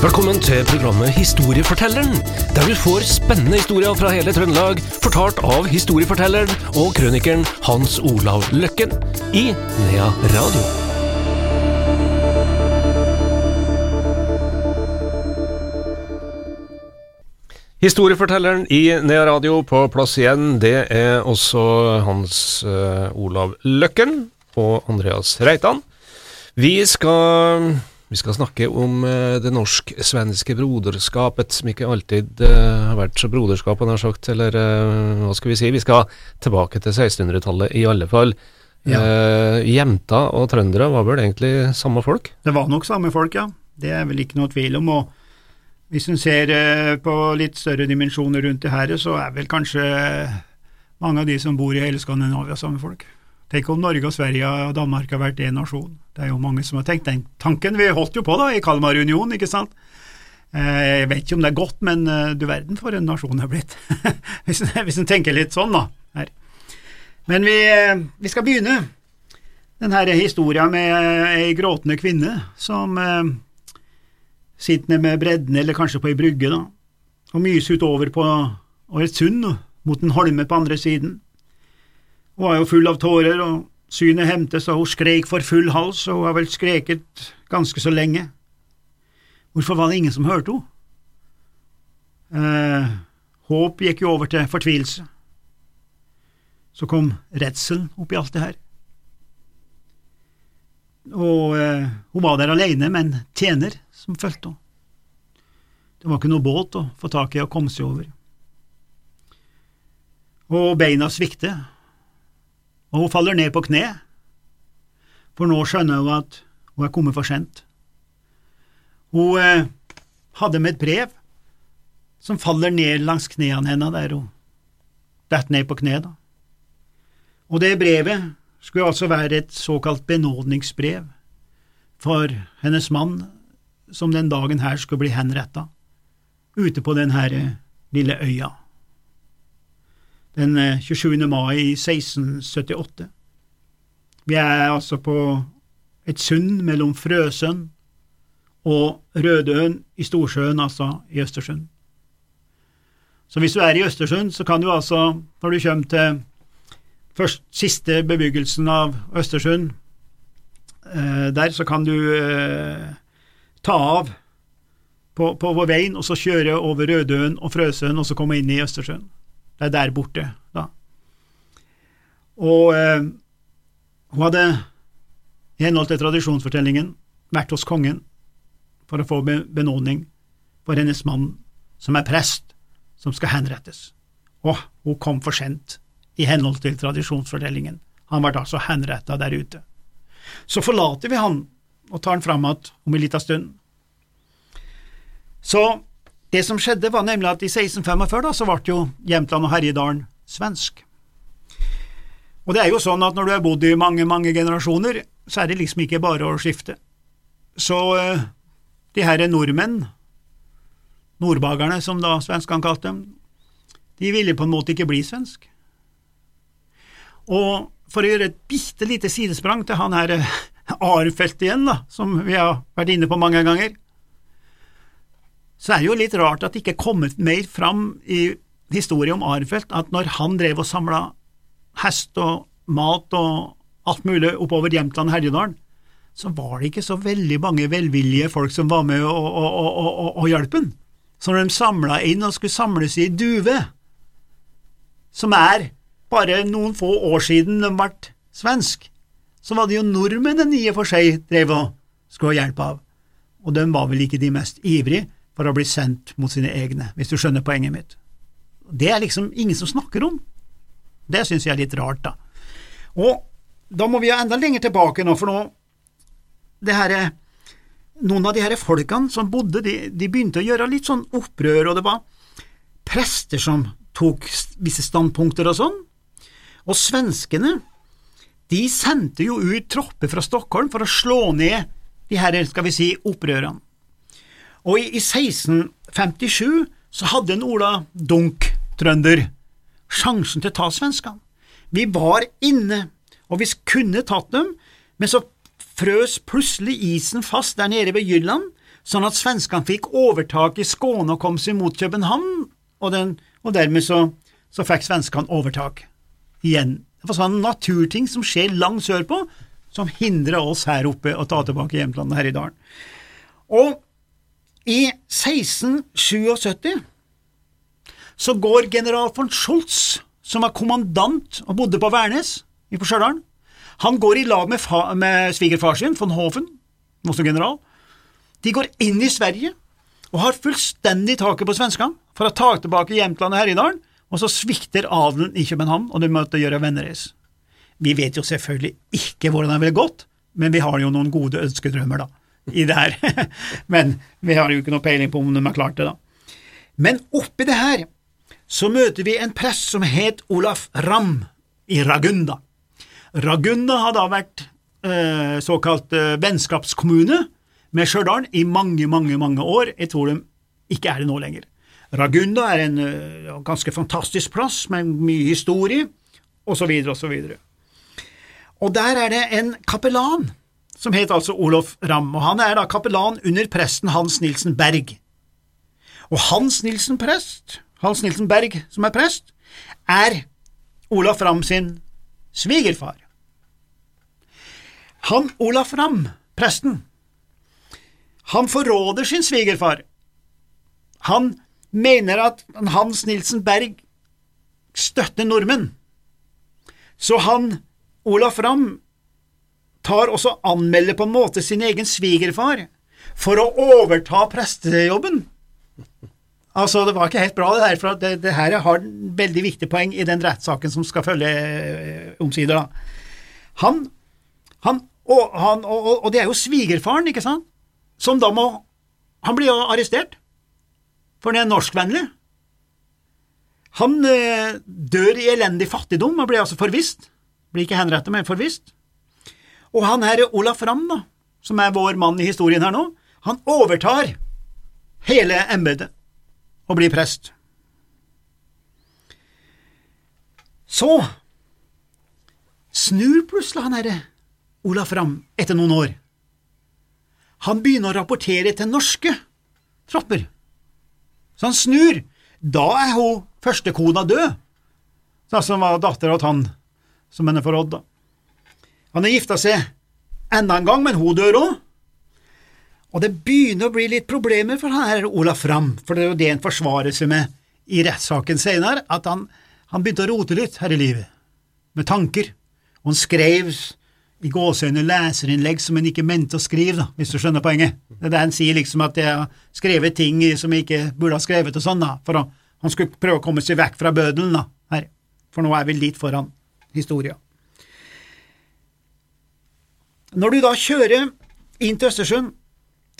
Velkommen til programmet Historiefortelleren, der du får spennende historier fra hele Trøndelag, fortalt av historiefortelleren og krønikeren Hans Olav Løkken i Nea Radio. Historiefortelleren i Nea Radio på plass igjen, det er også Hans eh, Olav Løkken og Andreas Reitan. Vi skal, vi skal snakke om eh, det norsk-svenske broderskapet, som ikke alltid eh, har vært så broderskap, har sagt, eller eh, hva skal vi si? Vi skal tilbake til 1600-tallet i alle fall. Ja. Eh, jenta og trøndere var vel egentlig samme folk? Det var nok samme folk, ja. Det er vel ikke noe tvil om. og Hvis en ser på litt større dimensjoner rundt det her, så er vel kanskje mange av de som bor i hele Skandinavia samme folk. Tenk om Norge og Sverige og Danmark har vært én nasjon. Det er jo mange som har tenkt den tanken. Vi holdt jo på da i Kalmarunionen, ikke sant. Eh, Jeg vet ikke om det er godt, men eh, du verden for en nasjon det er blitt. hvis, en- tenker litt sånn, da. Her. Men vi, eh, vi skal begynne denne historien med ei gråtende kvinne som eh, sitter nede med bredden, eller kanskje på ei brygge, da, og myser utover på og et sund mot en holme på andre siden. Hun var jo full av tårer, og synet hemtes, og hun skrek for full hals, og hun har vel skreket ganske så lenge. Hvorfor var det ingen som hørte henne? Eh, håp gikk jo over til fortvilelse. Så kom redselen oppi alt det her. Og eh, hun var der alene med en tjener som fulgte henne. Det var ikke noe båt å få tak i og komme seg over. Og beina svikter, og hun faller ned på kne, for nå skjønner hun at hun er kommet for sent. Hun eh, hadde med et brev som faller ned langs knærne hennes der hun detter ned på kne, da. Og det brevet skulle altså være et såkalt benådningsbrev for hennes mann, som den dagen her skulle bli henretta, ute på den her eh, lille øya. Den eh, 27. mai 1678. Vi er altså på et sund mellom Frøsund og Rødøen i Storsjøen, altså i Østersund. Så hvis du er i Østersund, så kan du altså, når du kommer til først siste bebyggelsen av Østersund, eh, der så kan du eh, ta av på, på, på veien og så kjøre over Rødøen og Frøsøen og så komme inn i Østersund. Det er der borte, da. Og eh, hun hadde, i henhold til tradisjonsfortellingen, vært hos kongen for å få benåning for hennes mann, som er prest, som skal henrettes. Og hun kom for sent, i henhold til tradisjonsfortellingen. Han ble altså henretta der ute. Så forlater vi han og tar han fram igjen om en liten stund. Så det som skjedde, var nemlig at i 1645 da, så ble jo Jämtland og Herjedalen svensk. Og det er jo sånn at når du har bodd i mange, mange generasjoner, så er det liksom ikke bare å skifte. Så eh, de her nordmenn, nordbagerne som da svenskene kalte dem, de ville på en måte ikke bli svensk. Og for å gjøre et bitte lite sidesprang til han her Arfelt igjen, da, som vi har vært inne på mange ganger, så er det jo litt rart at det ikke er kommet mer fram i historien om Arnfeldt at når han drev og samla hest og mat og alt mulig oppover Jämtland og Herjedalen, så var det ikke så veldig mange velvillige folk som var med og, og, og, hjalp ham. Så når de samla inn og skulle samles i Duve, som er bare noen få år siden de ble svensk, så var det jo nordmennene i og for seg drev og skulle ha hjelp av, og de var vel ikke de mest ivrige for å bli sendt mot sine egne, hvis du skjønner poenget mitt. Det er liksom ingen som snakker om. Det syns jeg er litt rart, da. Og da må vi jo enda lenger tilbake nå, for nå det her, Noen av de her folkene som bodde, de, de begynte å gjøre litt sånn opprør, og det var prester som tok visse standpunkter og sånn. Og svenskene, de sendte jo ut tropper fra Stockholm for å slå ned de her, skal vi si, opprørene. Og i, i 1657 så hadde en Ola Dunk, trønder, sjansen til å ta svenskene. Vi var inne, og vi kunne tatt dem, men så frøs plutselig isen fast der nede ved Jylland, sånn at svenskene fikk overtak i Skåne og kom seg mot København, og, den, og dermed så, så fikk svenskene overtak igjen. Det var sånn naturting som skjer langt sørpå, som hindrer oss her oppe å ta tilbake hjemlandet her i dalen. Og i 1677 så går general von Scholz, som var kommandant og bodde på Værnes på Stjørdal, han går i lag med, med svigerfar sin, von Hofen, også general. De går inn i Sverige og har fullstendig taket på svenskene for å ta tilbake Jämtland og Herjedalen, og så svikter adelen i København, og de måtte gjøre vennereis. Vi vet jo selvfølgelig ikke hvordan det ville gått, men vi har jo noen gode ønskedrømmer, da, i det her. men vi har jo ikke noe peiling på om de har klart det, da. Men oppi det her så møter vi en prest som het Olaf Ramm i Ragunda. Ragunda har da vært eh, såkalt eh, vennskapskommune med Stjørdal i mange, mange, mange år. Jeg tror de ikke er det nå lenger. Ragunda er en eh, ganske fantastisk plass med mye historie, osv., osv. Og der er det en kapellan som het altså Olof Ramm, og han er da kapellan under presten Hans Nilsen Berg. Og Hans Nilsen prest, Hans Nilsen Berg som er prest, er Olaf Ramm sin svigerfar. Han Olaf Ramm, presten, han forråder sin svigerfar. Han mener at Hans Nilsen Berg støtter nordmenn. Så han, Olaf Ramm, tar også anmelder på en måte sin egen svigerfar for å overta prestejobben. Altså, det var ikke helt bra, det her, for det, det her har en veldig viktig poeng i den rettssaken som skal følge øh, omsider, da. Han, han, og, han og, og, det er jo svigerfaren, ikke sant, som da må Han blir jo arrestert for han er norskvennlig. Han øh, dør i elendig fattigdom og blir altså forvist. Blir ikke henrettet, men forvist. Og han her Olaf Ramm, da, som er vår mann i historien her nå, han overtar hele embetet og blir prest. Så snur plutselig han herre Olaf Ramm etter noen år. Han begynner å rapportere til norske tropper så han snur. Da er hun førstekona død, som var datter av han som henne forrådde. Han har gifta seg enda en gang, men hun dør òg. Og det begynner å bli litt problemer for han her Olaf Ramm, for det er jo det han forsvarer seg med i rettssaken senere, at han, han begynte å rote litt her i livet, med tanker, og han skrev i gåseøyne leserinnlegg som han ikke mente å skrive, da, hvis du skjønner poenget. Det er det han sier liksom at jeg har skrevet ting som jeg ikke burde ha skrevet og sånn, da, for han skulle prøve å komme seg vekk fra bødelen, da, her, for nå er vi litt foran historia. Når du da kjører inn til Østersund,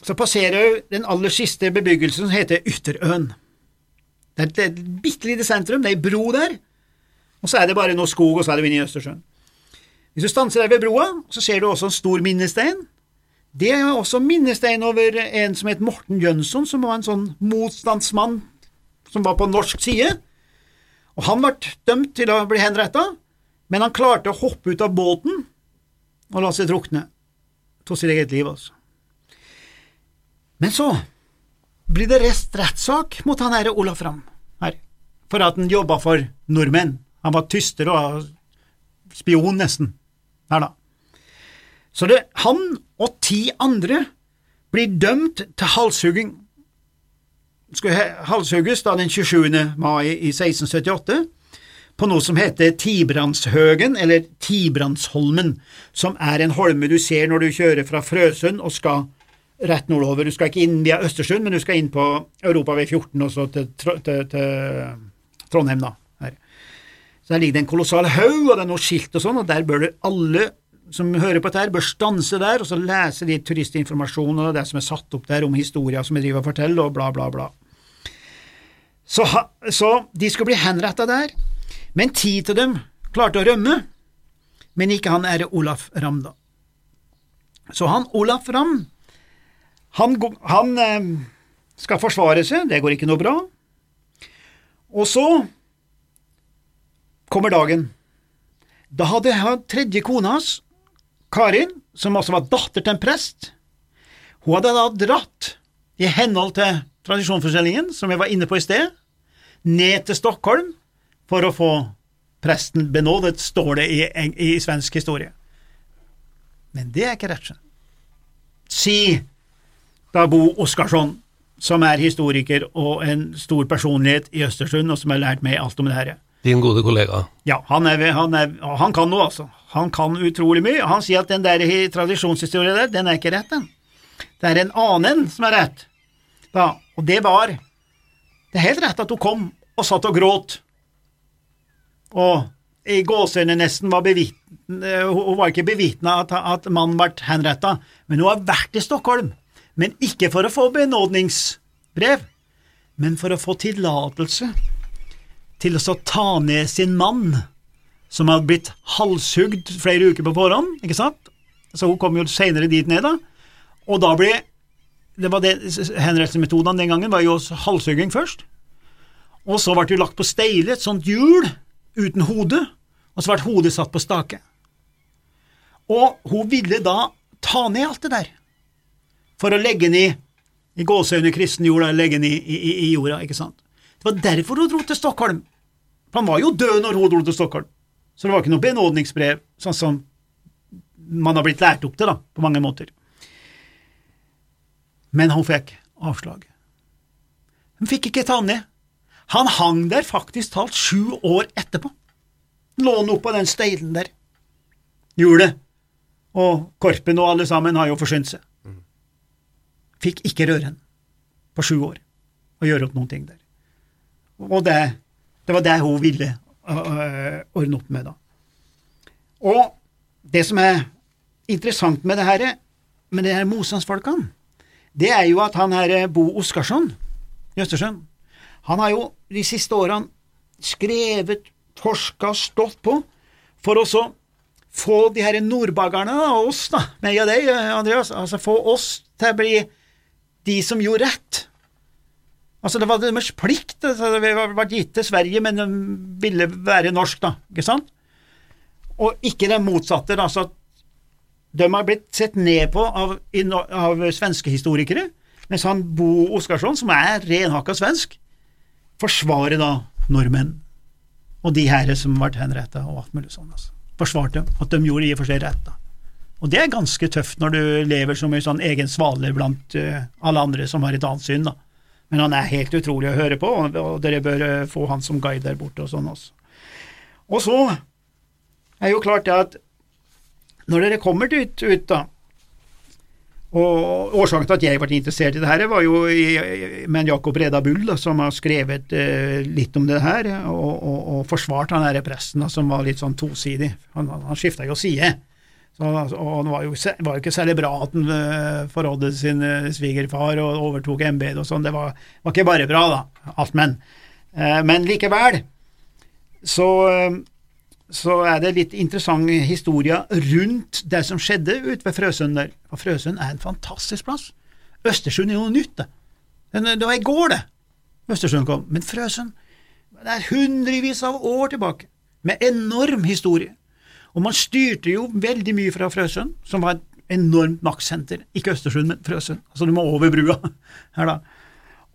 så passerer du den aller siste bebyggelsen som heter Ytterøen. Det er et bitte lite sentrum, det er ei bro der, og så er det bare noe skog, og så er det inne i Østersjøen. Hvis du stanser der ved broa, så ser du også en stor minnestein. Det er også minnestein over en som het Morten Jønsson, som var en sånn motstandsmann som var på norsk side. Og Han ble dømt til å bli henretta, men han klarte å hoppe ut av båten og la seg drukne. av sitt eget liv, altså. Men så blir det rest rettssak mot han herre Olaf Ramm her, for at han jobba for nordmenn. Han var tyster og spion, nesten her, da. Så det, han og ti andre blir dømt til halshugging. Skulle halshugges da den 27. mai i 1678 på noe som heter Tibrandshøgen, eller Tibrandsholmen, som er en holme du ser når du kjører fra Frøsund og skal rett nordover. Du skal ikke inn via Østersund, men du skal inn på Europavei 14 og så til, til, til Trondheim, da. Så Der ligger det en kolossal haug, og det er noe skilt og sånn, og der bør du alle som hører på dette, bør stanse der og så lese de turistinformasjonene og det som er satt opp der om historier som vi driver og forteller, og bla, bla, bla. Så, så de skulle bli henretta der, men ti av dem klarte å rømme, men ikke han ære Olaf Ramm, da. Så han Olaf Ramm, han, han eh, skal forsvare seg, det går ikke noe bra, og så kommer dagen. Da hadde han tredje kona hans, Karin, som også var datter til en prest, hun hadde da dratt i henhold til tradisjonsforskjellingen, som jeg var inne på i sted, ned til Stockholm for å få presten benådet, står det i, i svensk historie. Men det er ikke rett. Si da Bo Oskarsson, som er historiker og en stor personlighet i Østersund, og som har lært meg alt om det her. Din gode kollega. Ja, han, er, han, er, han kan noe, altså. Han kan utrolig mye. Han sier at den der tradisjonshistorien der, den er ikke rett, den. Det er en annen som er rett. Da, og det var Det er helt rett at hun kom og satt og gråt. Og i gåseøynene nesten var Hun var ikke bevitna at, at mannen ble henretta, men hun har vært i Stockholm. Men ikke for å få benådningsbrev, men for å få tillatelse til å ta ned sin mann, som hadde blitt halshugd flere uker på forhånd, ikke sant? Så hun kom jo senere dit ned, da. Og da ble det var det, Henrettelsesmetodene den gangen var jo halshugging først. Og så ble det lagt på steile, et sånt hjul uten hode, og så ble hodet satt på stake. Og hun ville da ta ned alt det der, for å legge den i gåseøyne kristen jord, legge den i, i, i, jorda, ikke sant. Det var derfor hun dro til Stockholm. For han var jo død når hun dro til Stockholm, så det var ikke noe benådningsbrev, sånn som man har blitt lært opp til, da, på mange måter. Men hun fikk avslag. Hun fikk ikke ta ned. Han hang der faktisk talt sju år etterpå. Lå han oppå den steilen der. Hjulet og Korpen og alle sammen har jo forsynt seg. Fikk ikke røre han på sju år og gjøre opp noen ting der. Og det, det var det hun ville øh, ordne opp med, da. Og det som er interessant med det her, med det her motstandsfolkene, det er jo at han her Bo Oskarsson i Østersund, han har jo de siste årene skrevet, forska, stått på for å så få de her nordbaggerne og oss, da, meg og deg, Andreas, altså få oss til å bli de som gjorde rett. Altså, det var deres plikt. Altså, det var gitt til Sverige, men de ville være norsk, da, ikke sant? Og ikke det motsatte, da, så de har blitt sett ned på av, av svenske historikere, mens han Bo Oskarsson, som er renhakka svensk, forsvarer da nordmenn og de herre som ble henretta og alt mulig sånn. Altså. Forsvarte at de gjorde i og for seg rett. da. Og det er ganske tøft når du lever som en sånn egen svale blant uh, alle andre som har et annet syn, da. Men han er helt utrolig å høre på, og, dere bør uh, få han som guide der borte og sånn også. Og så er jo klart det at når dere kommer dit ut, da, og Årsaken til at jeg ble interessert i det her, var jo i, med Jakob Reda Bull, da, som har skrevet eh, litt om det her, og, og, og forsvart han her presten, da, som var litt sånn tosidig. Han, han skifta jo side. Så, og det var jo, var ikke særlig bra at han uh, forrådde sin uh, svigerfar og overtok embetet og sånn. Det var, var, ikke bare bra, da, alt men. Uh, men likevel så så er det litt interessant historie rundt det som skjedde ute ved Frøsund der. Og Frøsund er en fantastisk plass. Østersund er jo noe nytt, det. Det var i går, det, Østersund kom. Men Frøsund det er hundrevis av år tilbake, med enorm historie. Og man styrte jo veldig mye fra Frøsund, som var et enormt maktsenter. Ikke Østersund, men Frøsund. Altså du må over brua her, da.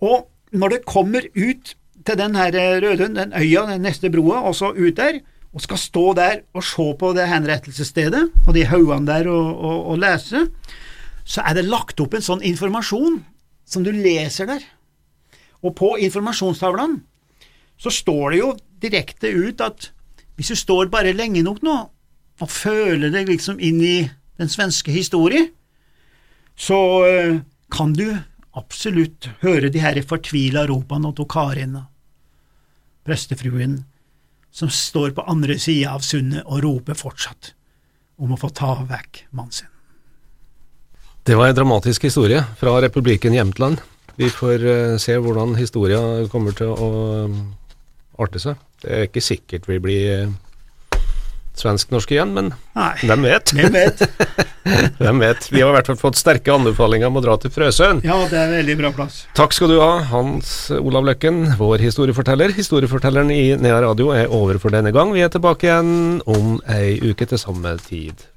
Og når det kommer ut til den her Rødhund, den øya, den neste broa, og så ut der, og skal stå der og se på det henrettelsesstedet og de haugene der og, og, og, lese, så er det lagt opp en sånn informasjon som du leser der. Og på informasjonstavlene så står det jo direkte ut at hvis du står bare lenge nok nå og føler deg liksom inn i den svenske historie, så uh, kan du absolutt høre de her fortvila ropene til Karin, prestefruen, som står på andre sida av sundet og roper fortsatt om å få ta vekk mannen sin. Det var en dramatisk historie fra republikken Jämtland. Vi får uh, se hvordan historia kommer til å arte seg. Det er ikke sikkert vi blir uh, svensk-norsk igjen, men Nei, hvem vet? Hvem vet? hvem vet? Vi har i hvert fall fått sterke anbefalinger om å dra til Frøsøen. Ja, det er en veldig bra plass. Takk skal du ha, Hans Olav Løkken, vår historieforteller. Historiefortelleren i Nea Radio er over for denne gang. Vi er tilbake igjen om ei uke til samme tid.